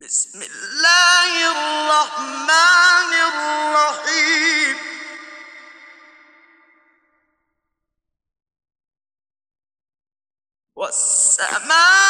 بسم الله الرحمن الرحيم. والسماء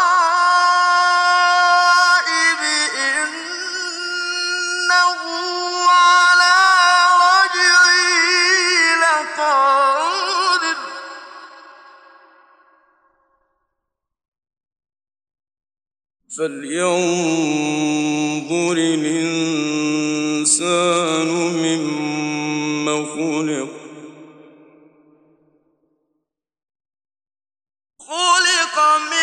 فلينظر الإنسان مما خلق خلق من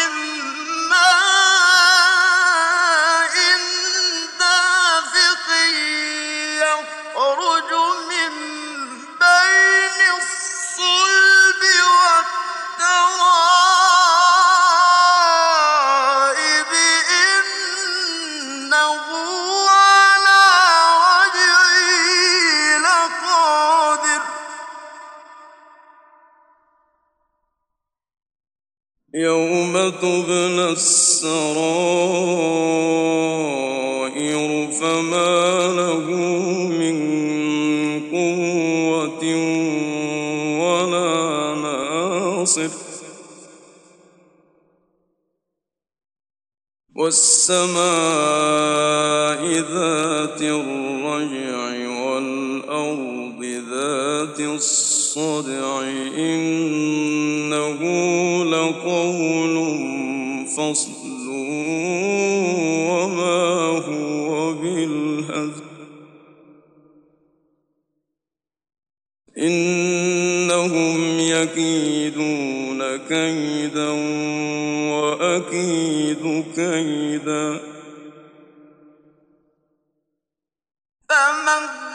يوم تبلى السرائر فما له من قوة ولا ناصر. والسماء ذات الرجع والأرض ذات الصدع إنه لقول فصل وما هو بالهزل إنهم يكيدون كيدا وأكيد كيدا. فمن